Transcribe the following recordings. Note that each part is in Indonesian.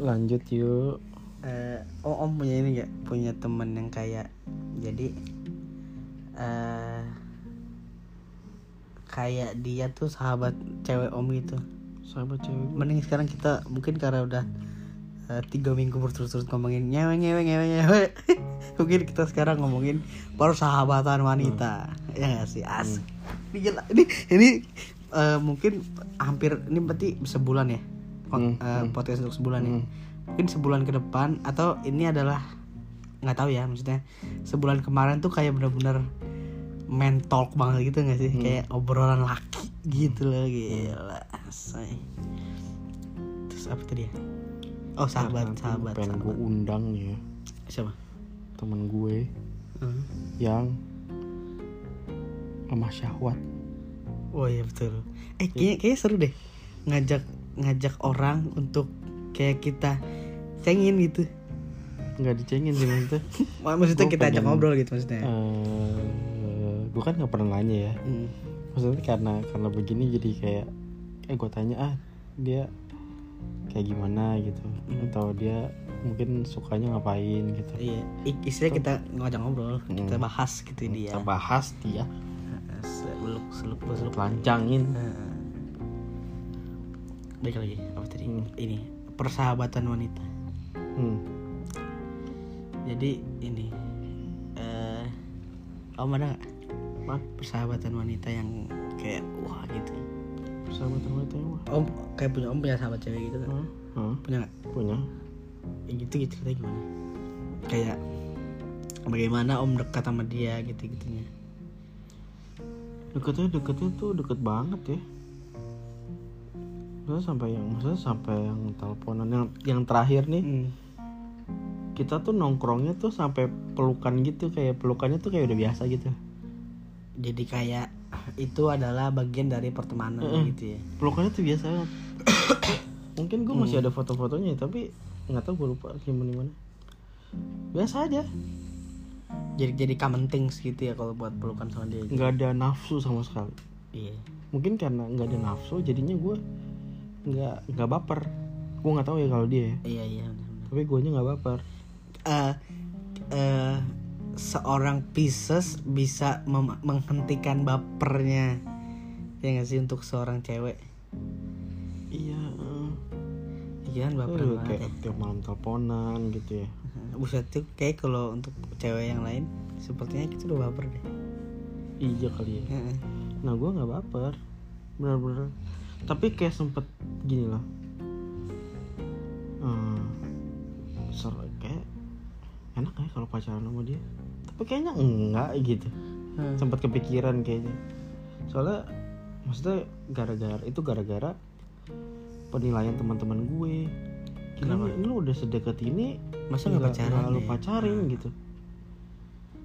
lanjut yuk. Eh, oh om punya ini gak punya temen yang kayak jadi eh kayak dia tuh sahabat cewek om gitu. Sahabat cewek. mending sekarang kita mungkin karena udah eh, tiga minggu berturut-turut ngomongin nyewe nyewe nyewe nyewe. Mungkin kita sekarang ngomongin persahabatan wanita. Ya gak sih? Asik. Ini gila. ini ini eh, mungkin hampir ini berarti sebulan ya Kon- Hmm, eh, hmm. podcast untuk sebulan ya Hmm. mungkin sebulan ke depan atau ini adalah nggak tahu ya maksudnya sebulan kemarin tuh kayak bener-bener men talk banget gitu nggak sih Hmm. kayak obrolan laki gitu loh gila say. terus apa tadi ya oh sahabat Nanti sahabat, pengen gue sahabat. undang ya siapa temen gue Hmm. yang lemah syahwat. oh iya betul eh kayaknya kayaknya seru deh ngajak ngajak orang untuk kayak kita cengin gitu Nggak dicengin sih maksudnya. maksudnya Gua kita ajak pengen- ngobrol gitu maksudnya Eh, gue kan nggak pernah nanya ya. Hmm. Maksudnya karena karena begini jadi kayak eh gue tanya ah dia kayak gimana gitu atau dia mungkin sukanya ngapain gitu. Iya, I- istilahnya kita ngajak ngobrol, kita Hmm. bahas gitu dia. Kita bahas dia Seluk seluk seluk lancangin. Baik lagi apa tadi? Hmm. Ini persahabatan wanita. Hmm. Jadi ini eh om ada nggak Apa? persahabatan wanita yang kayak wah gitu? Persahabatan wanita yang mah. Om kayak punya om punya sahabat cewek gitu kan? Hah? Hah? Punya nggak? Punya. Ya gitu gitu ceritanya gimana? Kayak bagaimana om dekat sama dia gitu gitunya? Deketnya deketnya tuh deket banget ya. Maksudnya sampai yang maksudnya sampai yang teleponan yang yang terakhir nih Hmm. kita tuh nongkrongnya tuh sampai pelukan gitu kayak pelukannya tuh kayak udah biasa gitu. Jadi kayak itu adalah bagian dari pertemanan Mm-mm. gitu ya. pelukannya tuh biasa banget mungkin gue masih ada foto-fotonya tapi nggak tahu gue lupa gimana gimana biasa aja Jadi jadi common things gitu ya kalau buat pelukan sama dia. nggak ada nafsu sama sekali Iya. mungkin karena nggak ada nafsu jadinya gue nggak nggak baper. Gue nggak tahu ya kalau dia ya. Iya iya benar-benar. tapi gue nya nggak baper. Eh eh, seorang Pisces bisa menghentikan bapernya. Ya nggak sih untuk seorang cewek? Iya. Eh. iya kan baper Aduh, banget kayak ya. tiap malam teleponan gitu ya. Buset tuh kayak kalau untuk cewek yang lain sepertinya kita udah baper deh. Iya kali ya. Nah gue nggak baper. Bener-bener tapi kayak sempet gini loh hmm, seru kayak enak ya kalau pacaran sama dia. Tapi kayaknya enggak gitu. Hmm. sempat kepikiran kayaknya. Soalnya maksudnya gara-gara itu gara-gara penilaian teman-teman gue. Gila, Kenapa? ini lu udah sedekat ini masa nggak pacaran lu ya? pacarin gitu.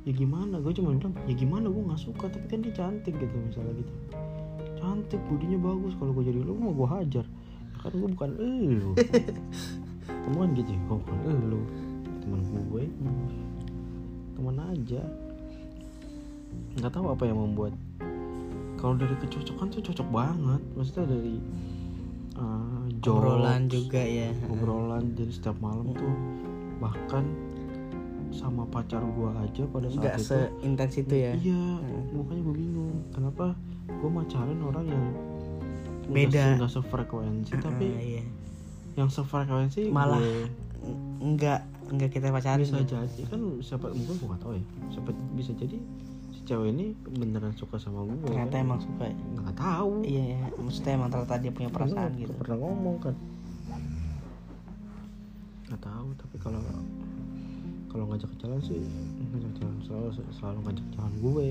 Ya gimana? Gue cuma bilang ya gimana? Gue nggak suka. Tapi kan dia cantik gitu misalnya gitu cantik bodinya bagus. Kalau gue jadi lu mau gue hajar. Kan gue bukan elu kamu kan gitu ya gue bukan elu teman gue teman aja. Nggak tahu apa yang membuat kalau dari kecocokan tuh cocok banget. Maksudnya dari uh, jokes, obrolan juga ya. obrolan jadi setiap malam tuh bahkan sama pacar gua aja pada saat nggak itu seintens itu ya iya Hmm. makanya gue bingung kenapa gue pacaran orang yang Beda. nggak sefrekuensi tapi Ah, iya. yang sefrekuensi Malah gue nggak nggak kita pacarin bisa gitu. jadi kan siapa mungkin gue gak tahu ya siapa bisa jadi si cewek ini beneran suka sama gue ternyata kan? emang suka ya nggak tahu iya ya maksudnya emang ternyata dia punya perasaan Nggak gitu pernah ngomong kan nggak tahu tapi kalau kalau ngajak jalan sih ngajak jalan selalu selalu ngajak jalan gue.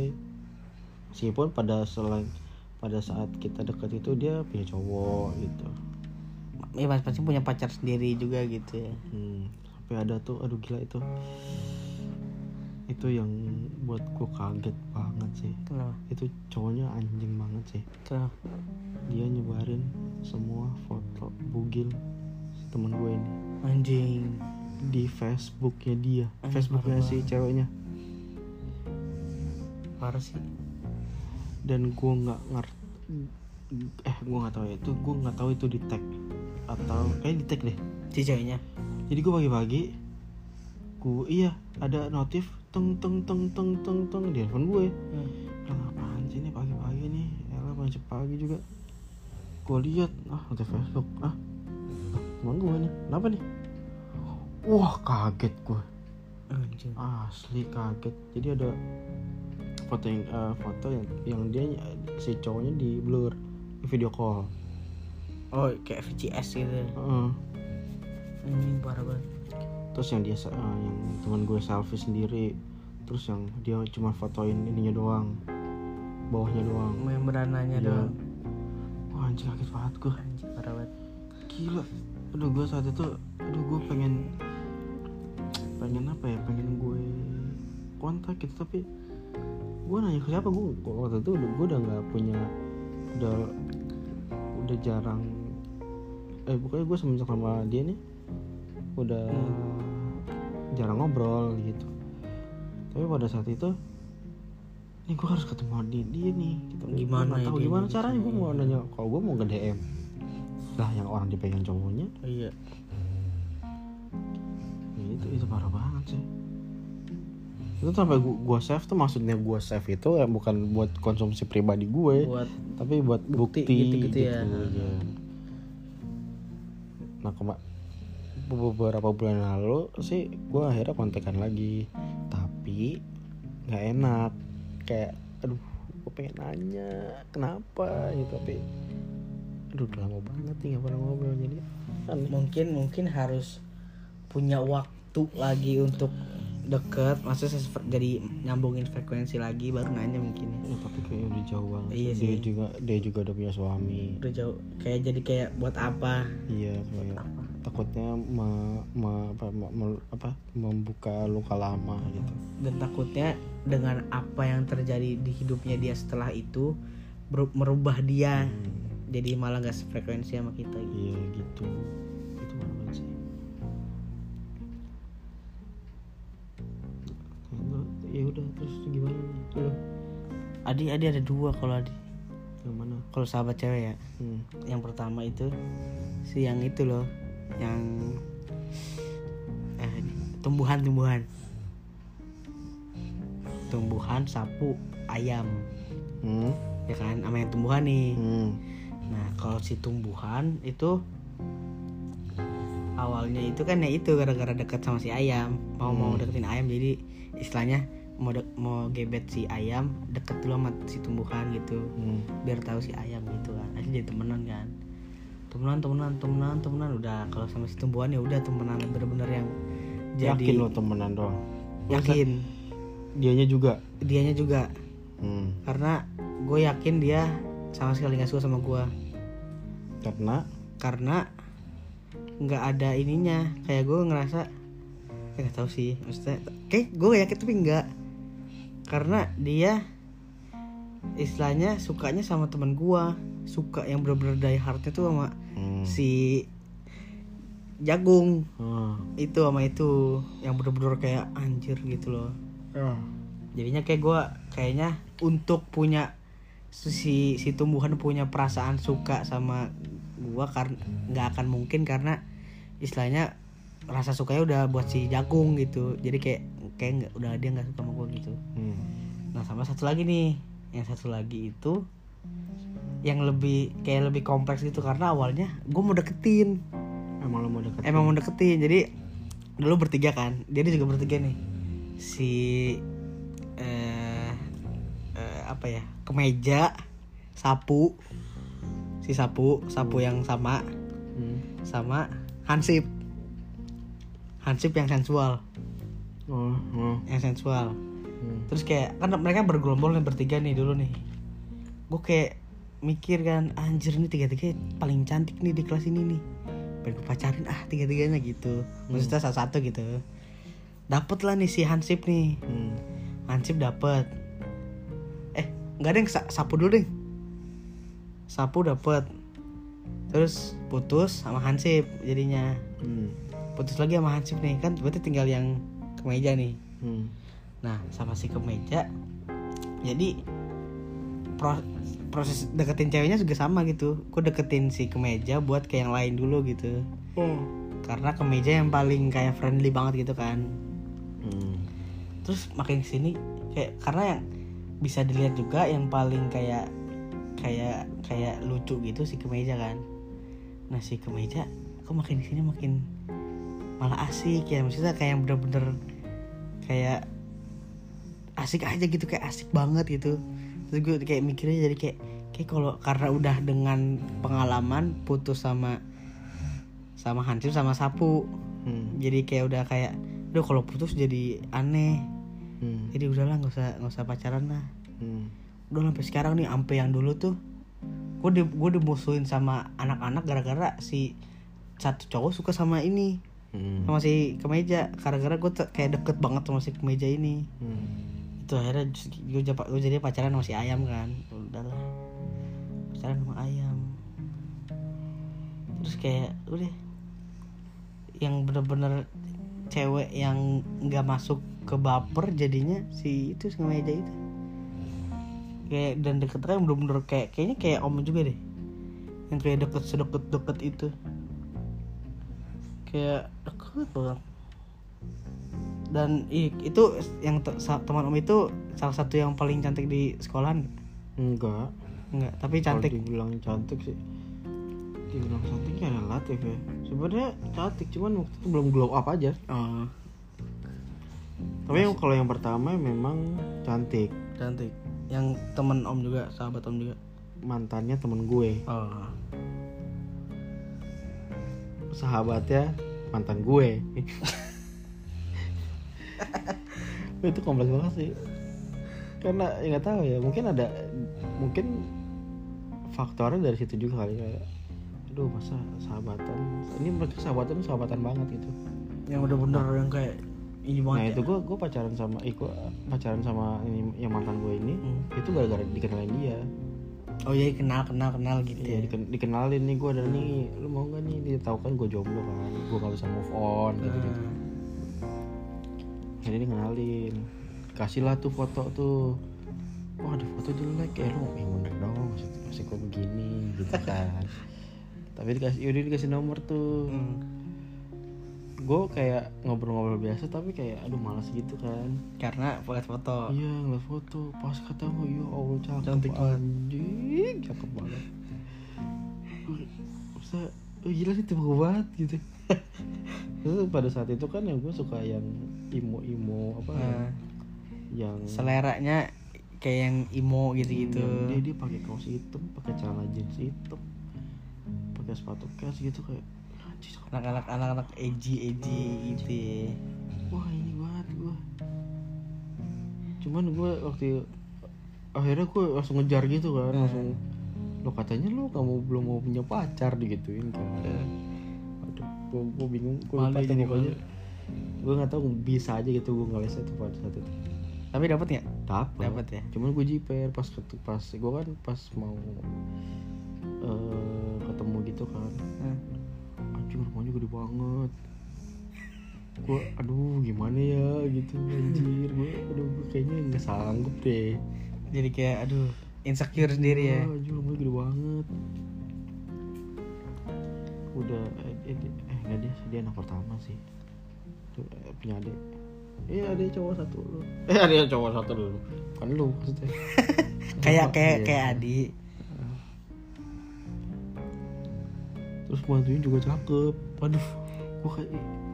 Meskipun pada selain pada saat kita dekat itu dia punya cowok gitu. Mas pasti punya pacar sendiri juga gitu ya. Hmm, sampai ada tuh aduh gila itu. Itu yang buat gue kaget banget sih. Kenapa? Itu cowoknya anjing banget sih. Kenapa? Dia nyebarin semua foto bugil si temen gue ini. Anjing di Facebooknya dia. Eh, Facebooknya si ceweknya. Parah sih. Dan gue nggak ngerti eh gue nggak tahu ya itu gue nggak tahu itu di tag atau kayak di tag deh. Si ceweknya. Jadi gue pagi-pagi gue iya ada notif teng teng teng teng teng teng di handphone gue Bilang apaan sih ini pagi-pagi nih? Elah masih pagi juga. Gue lihat Ah notif Facebook. Ah lah, teman gue nih? Kenapa nih Wah kaget gue. Asli kaget. Jadi ada Foto yang eh, Foto yang Yang dia Si cowoknya di blur Di video call. Oh kayak VCS gitu. Heeh. anjing parah banget. Terus yang dia eh, Yang teman gue selfie sendiri. Terus yang dia cuma fotoin ininya doang Bawahnya doang. Membrananya Iya. doang. Wah anjing kaget banget gue anjing parah banget. Gila. Aduh gue saat itu Aduh gue pengen Pengen apa ya? Pengen gue Kontak gitu Tapi Gue nanya ke siapa? Gue waktu itu udah, Gue udah gak punya Udah Udah jarang. Eh pokoknya gue semenjak sama dia nih Udah Jarang ngobrol gitu. Tapi pada saat itu Nih gue harus ketemu dia, dia nih gitu. Gimana nggak ya tahu dia gimana caranya gue mau nanya Kalau gue mau ke DM Lah yang orang dipegang cowoknya? Iya. Ya, itu itu parah banget sih itu sampai gua, gua save tuh maksudnya gua save itu ya bukan buat konsumsi pribadi gue buat tapi buat bukti, Bukti gitu-gitu ya. iya. nah kema beberapa bulan lalu sih gua akhirnya kontekan lagi tapi nggak enak kayak aduh gue pengen nanya kenapa gitu tapi aduh udah lama banget nih nggak pernah ngobrol jadi aneh mungkin mungkin harus punya waktu lagi untuk deket maksudnya jadi nyambungin frekuensi lagi baru nanya mungkin ya tapi kayak udah jauh banget. Iya dia sih. juga dia juga udah punya suami. udah jauh kayak jadi kayak buat apa Iya, kayak apa takutnya me- me- apa, me- me- apa membuka luka lama gitu. dan takutnya dengan apa yang terjadi di hidupnya dia setelah itu merubah dia Hmm, jadi malah gak sefrekuensi sama kita gitu. iya gitu. Udah terus gimana nih? Lu Adi Adi ada dua kalau Adi yang mana? kalau sahabat cewek ya Hmm. yang pertama itu si yang itu loh yang eh, tumbuhan tumbuhan tumbuhan sapu ayam Hmm. ya kan sama yang tumbuhan nih Hmm. nah kalau si tumbuhan itu awalnya itu kan ya itu gara-gara dekat sama si ayam mau mau Hmm. deketin ayam jadi istilahnya mau mau gebet si ayam deket dulu sama si tumbuhan gitu. Hmm. biar tahu si ayam gitu kan. Akhirnya jadi temenan kan. Temenan temenan temenan temenan. Udah kalau sama si tumbuhan ya udah temenan. Bener-bener yang jadi Yakin lo temenan doang? yakin. Dianya juga. dianya juga. Hmm. karena gue yakin dia sama sekali nggak suka sama gue Karena? Karena nggak ada ininya. Kayak gue ngerasa ya nggak tahu sih. Maksudnya kayak gue yakin tapi nggak karena dia istilahnya sukanya sama teman gue suka yang bener-bener die hardnya tuh sama hmm. si jagung. Ah. itu sama itu yang bener-bener kayak anjir gitu loh. Jadinya kayak gue kayaknya untuk punya si si tumbuhan punya perasaan suka sama gua karena nggak akan mungkin karena istilahnya rasa sukanya udah buat si jagung gitu. Jadi kayak kayak nggak udah dia nggak suka sama gua gitu. Hmm. nah sama satu lagi nih. Yang satu lagi itu yang lebih kayak lebih kompleks gitu karena awalnya gue mau deketin. Emang lo mau deket? emang mau deketin. Jadi dulu bertiga kan? Dia juga bertiga nih. Si eh, eh, apa ya? Kemeja sapu. Si sapu sapu yang sama. Hmm. sama hansip. Hansip yang sensual Oh, oh. yang sensual. Hmm. terus kayak kan mereka bergerombol nih bertiga nih dulu nih. Gue kayak mikir kan anjir nih tiga tiga paling cantik nih di kelas ini nih. Pengen gue pacarin ah tiga tiganya gitu maksudnya satu satu gitu. Dapet lah nih si Hansip nih. Hmm. Hansip dapet. Eh nggak ada yang sa- sapu dulu deh. Sapu dapet. Terus putus sama Hansip jadinya. Hmm. putus lagi sama Hansip nih. Kan berarti tinggal yang kemeja nih. Hmm. Nah, sama si kemeja jadi pro- proses deketin ceweknya juga sama gitu. Gue deketin si kemeja buat kayak yang lain dulu gitu. Karena kemeja yang paling kayak friendly banget gitu kan. Hmm. terus makin ke sini kayak karena yang bisa dilihat juga yang paling kayak kayak kayak lucu gitu si kemeja kan. Nah si kemeja kok makin ke sini makin malah asik ya maksudnya kayak yang bener-bener kayak asik aja gitu kayak asik banget gitu terus gue kayak mikirnya jadi kayak kayak kalau karena udah dengan pengalaman putus sama sama hancur sama sapu Hmm. jadi kayak udah kayak udah kalau putus jadi aneh Hmm. jadi udahlah nggak usah nggak usah pacaran lah Hmm. udah sampai sekarang nih sampai yang dulu tuh gue di gue dimusuhin sama anak-anak gara-gara si satu cowok suka sama ini Hmm. sama si kemeja gara-gara gue kayak deket banget sama si kemeja ini. Hmm. itu akhirnya gue gue jadi pacaran sama si ayam kan. Udahlah pacaran sama ayam. Terus kayak udah. Yang bener-bener cewek yang nggak masuk ke baper jadinya si itu si kemeja itu. Kayak dan deket kan bener-bener kayak kayaknya kayak om juga deh. Yang kayak deket sedekat deket itu kayak deket banget dan itu yang teman om itu salah satu yang paling cantik di sekolahan Enggak. enggak tapi Kalau cantik dibilang cantik sih. Dibilang cantiknya relatif ya. Sebenarnya cantik cuman waktu itu belum glow up aja. oh Tapi yang kalau yang pertama memang cantik. cantik yang temen om juga sahabat om juga Mantannya temen gue. oh Sahabatnya mantan gue. itu kompleks banget sih. Karena ya nggak tahu ya, mungkin ada mungkin faktornya dari situ juga kali kayak aduh masa sahabatan ini mereka sahabatan sahabatan banget gitu yang bener-bener yang kayak ini banget nah ya. itu gue gue pacaran sama eh, gua pacaran sama ini yang mantan gue ini Hmm. itu gara-gara dikenalin dia oh iya kenal kenal kenal gitu Iya ya. diken- dikenalin nih gue ada nih lu mau gak nih? Dia tahu kan gue jomblo kan gue gak bisa move on gitu gitu. Hmm. jadi dia kenalin kasih lah tuh foto tuh. Wah ada foto jelek ya lu yang bener dong masih masih kok begini gitu kan. Tapi dikasih yaudah dikasih nomor tuh. Hmm. Gue kayak ngobrol-ngobrol biasa tapi kayak aduh malas gitu kan karena lihat foto Iya ngeliat foto pas ketemu ya Allah cakep Cantik banget. anjing cakep banget. Masa oh gila sih tipe banget gitu. Terus pada saat itu kan yang gue suka yang imo-imo apa Nah, yang seleranya kayak yang imo gitu-gitu yang dia dia pakai kaos hitam, pakai celana jeans hitam, pakai sepatu kets gitu kayak. Anak-anak anak-anak edgy edgy gitu ya. wah ini banget gue. Cuman gue waktu akhirnya gue langsung ngejar gitu kan, Hmm. langsung lo katanya lo kamu belum mau punya pacar digituin kan aduh gue, gue bingung gue lupa tuh pokoknya gue nggak tahu bisa aja gitu gue ngeles itu pada saat itu tapi dapat nggak dapat Dapet ya? cuman gue jiper pas pas gue kan pas mau eh, ketemu gitu kan Rumahnya gede banget. Gue aduh gimana ya? Gitu anjir. Gue aduh gue kayaknya nggak sanggup deh. Jadi kayak aduh insecure sendiri ya. Wah, anjir rumahnya gede banget. Udah eh, eh, eh nggak dia dia anak pertama sih. Tuh, eh, punya adik. Eh ada cowok satu lu. Eh ada cowok satu dulu kan lu maksudnya. Kayak kayak Iya. kayak adik terus bantuin juga cakep. Waduh gue kayak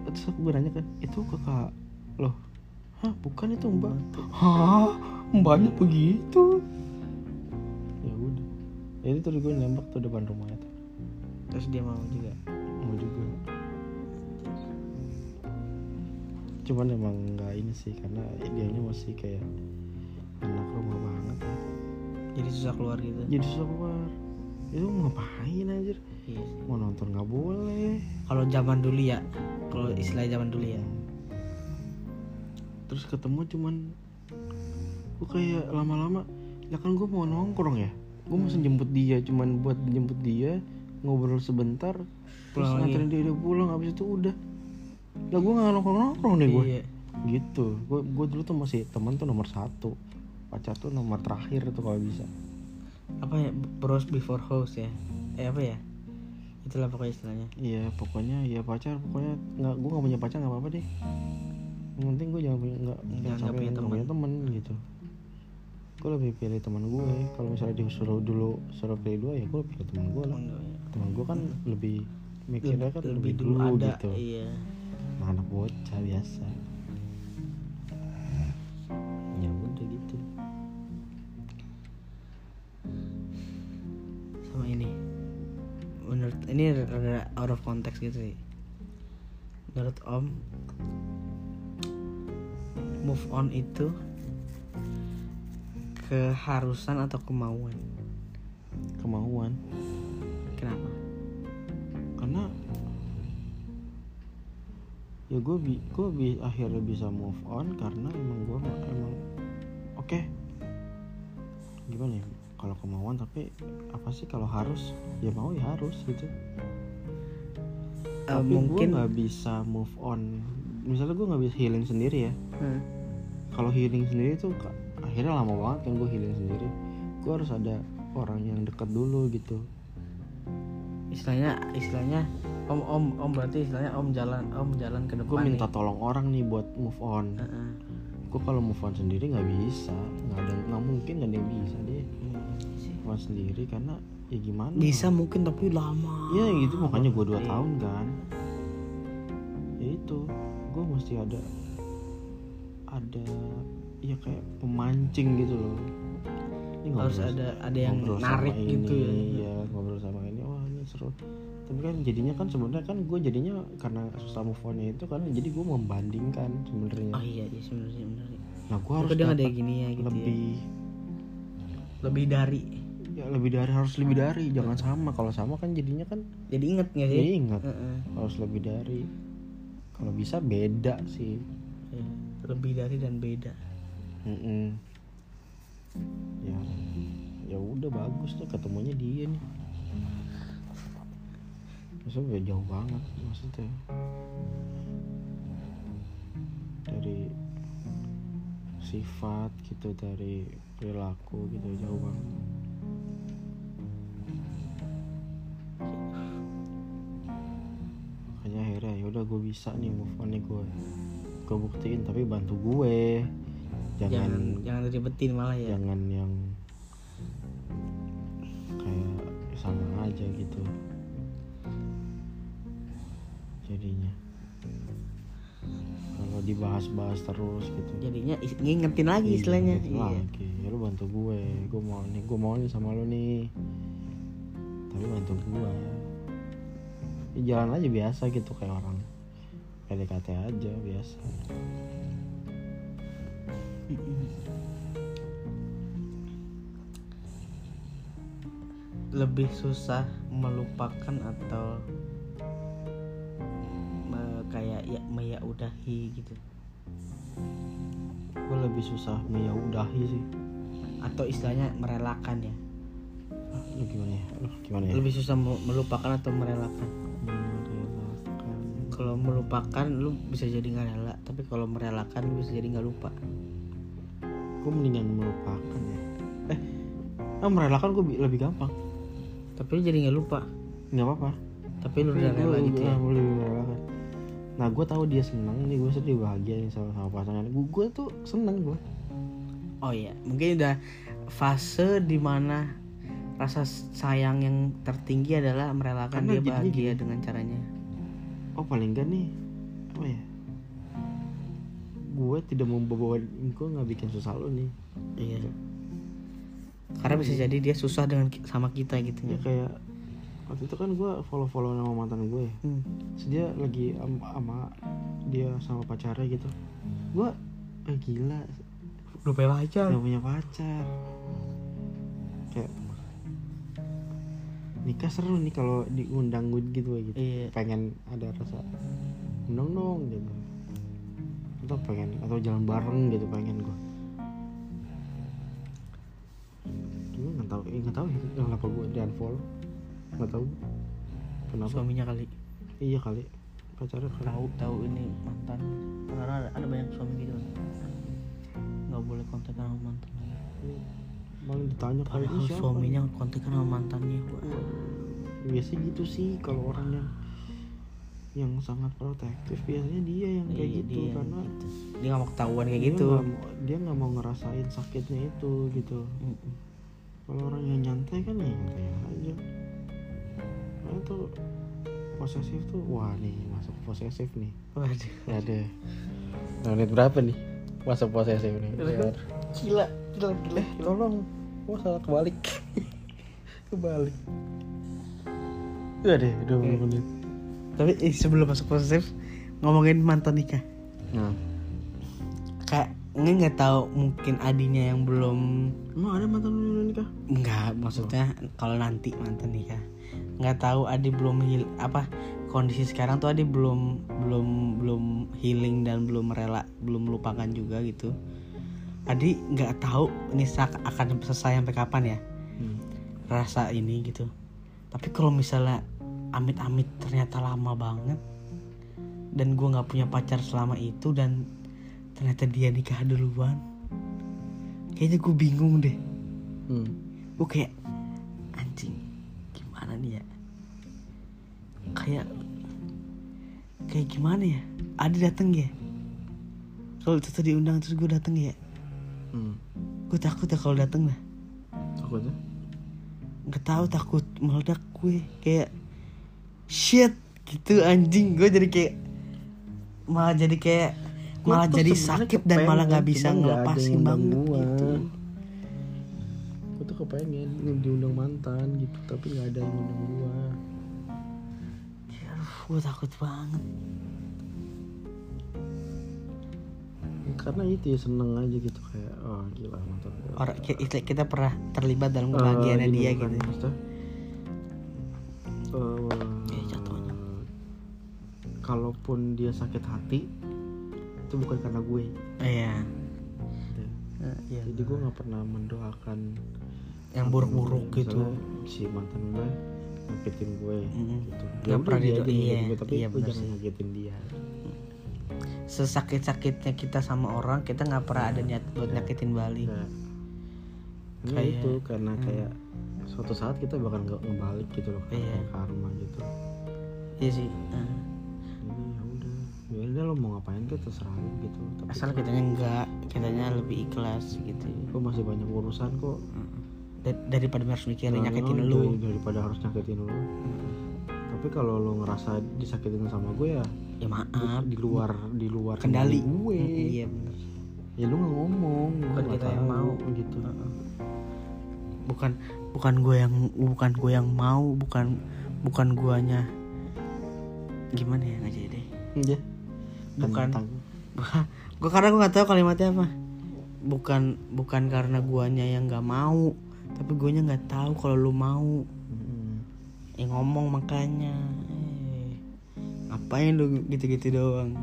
terus aku gue nanya kan itu kakak loh hah bukan itu mbak. Hah? Mbaknya begitu? Ya udah. Jadi terus gue nembak tuh depan rumahnya tuh. Terus dia mau juga? Mau juga. Cuman emang nggak ini sih karena dianya masih kayak anak rumah banget. Ya jadi susah keluar gitu? Jadi susah keluar. Itu ngapain anjir Iya mau nonton nggak boleh. Kalau zaman dulu ya kalau istilah zaman dulu ya. Terus ketemu cuman gue kayak lama-lama ya kan gue mau nongkrong ya. Gue mau jemput dia cuman buat jemput dia ngobrol sebentar terus Pulang nganterin dia udah pulang abis itu udah. Lah gue nggak nongkrong nongkrong deh gue iya. Gitu. Gue gue dulu tuh masih teman tuh nomor satu. Pacar tuh nomor terakhir tuh kalau bisa. Apa ya bros before house ya? Eh apa ya itulah pokoknya istilahnya. Iya pokoknya ya pacar pokoknya nggak gue nggak punya pacar nggak apa-apa deh. Yang penting gue jangan punya nggak Jangan sampai punya teman. punya temen gitu. Gue lebih pilih teman gue kalau misalnya disuruh dulu suruh pilih dua ya gue pilih teman gue lah. Teman gue kan lebih mikirnya kan lebih, lebih dulu dulu ada gitu. iya. Nah, anak bocah biasa. Ya udah gitu. Sama ini menurut ini rada out of context gitu sih. Menurut om move on itu keharusan atau kemauan? Kemauan. Kenapa? Karena ya gue bi gue bi akhirnya bisa move on karena emang gue emang oke. Gimana ya kalau kemauan tapi apa sih kalau harus? Ya mau ya harus gitu. Eh, tapi gue mungkin nggak bisa move on. Misalnya gue nggak bisa healing sendiri ya. Hmm. kalau healing sendiri tuh akhirnya lama banget kan gue healing sendiri. Gue harus ada orang yang dekat dulu gitu. Istilahnya istilahnya om om om berarti istilahnya om jalan om jalan ke depan gue minta nih. tolong orang nih buat move on. Heeh. gue kalau move on sendiri nggak bisa nggak ada nggak mungkin nggak ada yang bisa deh On sendiri karena ya gimana? Bisa mungkin tapi lama. Ya gitu. Makanya gue dua Iya. tahun kan. Ya itu. Gue mesti ada ada ya kayak pemancing gitu loh. Ini harus ada ada yang narik sama gitu ini, ya. ya ngobrol sama ini. Wah ini seru. Tapi kan jadinya kan sebenarnya kan gue jadinya karena susah move onnya itu kan jadi gue membandingkan sebenarnya. Oh iya iya sebenarnya benar nah gue harus dia ada gini ya gitu ya? lebih lebih dari ya lebih dari harus lebih dari. Jangan sama. Kalau sama kan jadinya kan jadi inget nggak sih? Ya ingat Heeh. harus lebih dari. Kalau bisa beda sih. Iya, lebih dari dan beda. Mm-mm. ya ya udah bagus tuh ketemunya dia nih. Maksudnya udah jauh banget maksudnya? Dari sifat gitu dari perilaku gitu jauh banget udah gue bisa nih move on nih gue gue buktiin tapi bantu gue. Jangan jangan jangan ribet malah ya. jangan yang kayak sama aja gitu. Jadinya. Kalau dibahas-bahas terus gitu. Jadinya ngingetin lagi Iya, istilahnya. gitu iya. lagi. Ya lu bantu gue. Gue mau nih gue mau nih sama lu nih. Tapi bantu gue ya, jalan aja biasa gitu kayak orang PDKT aja biasa. Lebih susah melupakan atau me- kayak ya meyaudahi gitu? Gue lebih susah meyaudahi sih. Atau istilahnya merelakan ya? Ah, lu gimana ya? Lu gimana ya? Lebih susah me- melupakan atau merelakan kalau melupakan lu bisa jadi nggak rela. Tapi kalau merelakan lu bisa jadi nggak lupa. Gue mendingan melupakan ya. Eh ah, merelakan gue lebih gampang. Tapi lu jadi nggak lupa. Nggak apa-apa. Tapi lu udah rela gitu ya. boleh merelakan. Nah gue tahu dia senang nih gue sedih bahagia nih sama sama pasangan. Gue gue tuh seneng gue oh iya mungkin udah fase di mana rasa sayang yang tertinggi adalah merelakan Karena dia bahagia dengan caranya oh paling enggak nih apa ya? Gue tidak membawa gue nggak bikin susah lo nih. Iya. Karena bisa jadi dia susah dengan sama kita gitu ya ya. kayak waktu itu kan gue follow follow nama mantan gue. Hmm. Terus dia lagi am- sama dia sama pacarnya gitu. Gue eh, gila. Udah punya pacar? Gak punya pacar nikah seru nih kalau diundang gitu gitu iya. Pengen ada rasa undang dong gitu. Atau pengen atau jalan bareng gitu pengen gue gue nggak tahu eh, nggak tahu ya kenapa gue di unfollow. Nggak tahu. Kenapa? Suaminya kali. Iya kali. Pacarnya kali. Tahu tahu ini mantan. Karena ada, ada banyak suami gitu. Nggak boleh kontak sama mantan malah ditanya padahal ini siapa suaminya kontekan sama mantannya Wah. biasanya gitu sih kalau orang yang yang sangat protektif biasanya dia yang kayak Iya, gitu dia karena gitu. dia nggak mau ketahuan kayak dia gitu. mau- dia nggak mau ngerasain sakitnya itu gitu. Kalau orang yang nyantai kan ya nyantai aja. Karena tuh posesif tuh wah nih masuk posesif nih. Waduh. Ada. Menit berapa nih? Masuk posesif nih gila gila gila tolong. Gua salah kebalik. Kebalik. Udah deh 20 menit. Tapi eh, sebelum masuk posesif ngomongin mantan nikah. Nah. Kayak nggak nggak tahu mungkin adinya yang belum emang ada mantan nikah? Nggak maksudnya kalau nanti mantan nikah. Nggak tahu adi belum heal apa kondisi sekarang tuh adi belum belum belum healing dan belum rela belum melupakan juga gitu adi nggak tahu ini akan selesai sampai kapan ya. Hmm. rasa ini gitu. Tapi kalau misalnya amit-amit ternyata lama banget dan gue nggak punya pacar selama itu dan ternyata dia nikah duluan kayaknya gue bingung deh. Hmm. gue kayak anjing gimana nih ya? Kayak kayak gimana ya? Ada dateng ya? Kalau itu diundang terus gue dateng ya Hmm. gue takut ya kalau dateng lah takutnya? Nggak tahu takut meledak gue. Kayak shit gitu anjing. Gue jadi kayak malah jadi kayak Gua malah jadi sakit dan malah nggak bisa ngelepasin banget gua. gitu. Gue tuh kepengen diundang mantan gitu tapi nggak ada yang undang Ya, gue takut banget karena itu ya seneng aja gitu kayak oh gila mantan gua orang kita, kita pernah terlibat dalam Eh, kebahagiaannya gini dia bukan, gitu. maksudnya, eh, Ya, jatuhnya. kalaupun dia sakit hati itu bukan karena gue. Iya. Gitu. Eh, iya. jadi gue nggak pernah mendoakan yang buruk-buruk gitu. si mantan gue nyakitin gue Mm. gitu. Nggak Ya pernah dia dido- aja nyakitin iya, gue, tapi iya, gue bener jangan nyakitin dia sesakit-sakitnya kita sama orang kita nggak pernah ada niat buat nyakitin balik Nah, karena Kayak- itu karena hmm. kayak suatu saat kita bakal nggak ngebalik gitu loh kayak Iya. karma gitu. Iya sih. Eh. jadi ya udah. Ya udah lo mau ngapain ke terserah lo gitu tapi asal kitanya enggak kitanya lebih ikhlas gitu. Gue masih banyak urusan kok. Da- daripada harus mikirin Nah, nyakitin lo lu. dari- daripada harus nyakitin lo tapi kalau lo ngerasa disakitin sama gue ya ya maaf di luar di luar kendali. gue. Mm, iya bener. Ya lu nggak ngomong Bukan kita yang mau. gitu. Bukan bukan gue yang bukan gue yang mau bukan bukan guanya. Gimana ya nggak jadi deh iya. Bukan. Gue karena gue nggak tahu kalimatnya apa. Bukan bukan karena guanya yang nggak mau tapi guanya nggak tahu kalau lu mau. Mm. yang ngomong makanya ngapain lu gitu-gitu doang?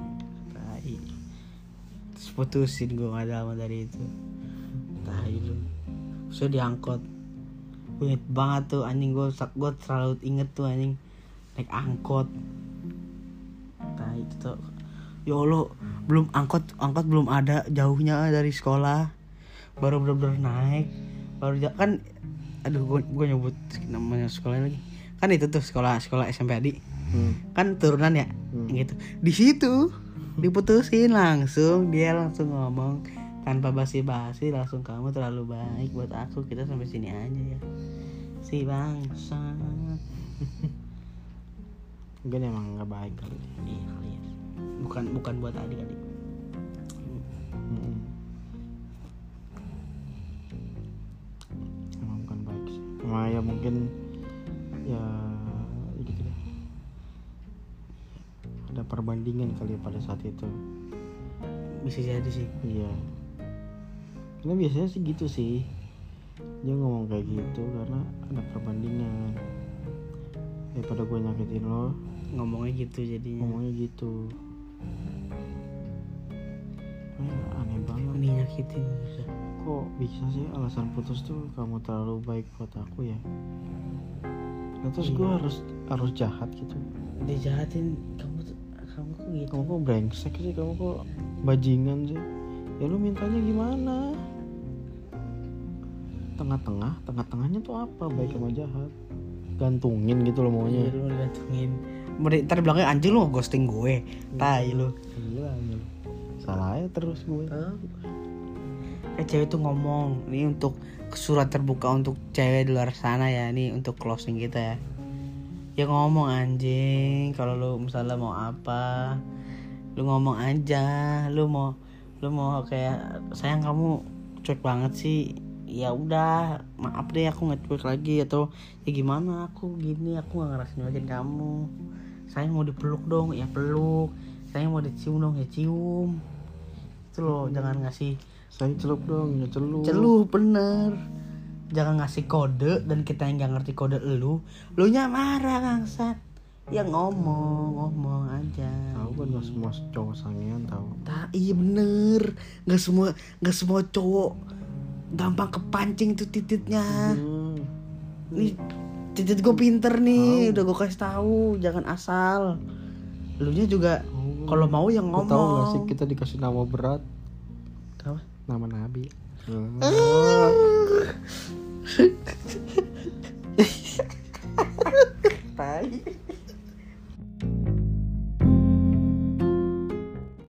Tai. Terus putusin gue nggak lama dari itu. Tai lu. Saya diangkot gue inget banget tuh anjing gue gue terlalu inget tuh anjing. Naik angkot. Tai itu tuh. Ya allah belum angkot angkot belum ada jauhnya dari sekolah. Baru bener-bener naik. Baru kan aduh gue gue nyebut namanya sekolahnya lagi. Kan itu tuh sekolah sekolah SMP Adi Hmm. kan turunan ya Hmm. gitu di situ diputusin langsung dia langsung ngomong tanpa basi-basi langsung kamu terlalu baik buat aku kita sampai sini aja ya si bangsa mungkin emang nggak baik kali iya kali ya. bukan bukan buat adik adik Mm. emang bukan baik sih ya mungkin ya ada perbandingan kali ya pada saat itu. Bisa jadi sih. Iya. Karena biasanya sih gitu sih. Dia ngomong kayak gitu karena ada perbandingan. Daripada gue nyakitin lo ngomongnya gitu jadinya. ngomongnya gitu. Ya, aneh banget. Ini nyakitin kok bisa sih alasan putus tuh kamu terlalu baik buat aku ya? Nah, terus gue Iya. harus harus jahat gitu. Dijahatin kamu kamu kok gitu? Kamu kok brengsek sih? Kamu kok bajingan sih? Ya lu mintanya gimana? Tengah-tengah? Tengah-tengahnya tuh apa? Baik sama jahat. Gantungin gitu loh maunya. Iya, lu gantungin. Ntar bilangnya anjing lu ghosting gue. Tai lu. Gila, salah aja terus gue. Eh cewek tuh ngomong Ini untuk surat terbuka untuk cewek di luar sana ya. Ini untuk closing kita ya Ya ngomong anjing. Kalau lu misalnya mau apa Lu ngomong aja. Lu mau Lu mau kayak Sayang kamu cuek banget sih. Ya udah maaf deh aku nggak cuek lagi. Atau ya gimana? Aku gini aku nggak ngerasain nyuekin kamu. Saya mau dipeluk dong. Ya peluk. Saya mau dicium dong. Ya cium. Itu loh jangan ngasih saya celup dong ya celup. Celup bener jangan ngasih kode dan kita yang nggak ngerti kode elu lu nya marah bangsat. Ya ngomong ngomong aja. Tahu kan gak semua cowok sangean tahu. Tak, iya bener. Nggak semua nggak semua cowok gampang kepancing tuh tititnya. Hmm. nih titit gue pinter nih udah gue kasih tahu jangan asal. Lu nya juga Tahu. kalau mau yang Lu tahu gak sih ngomong. kita dikasih nama berat? Apa? nama nabi tai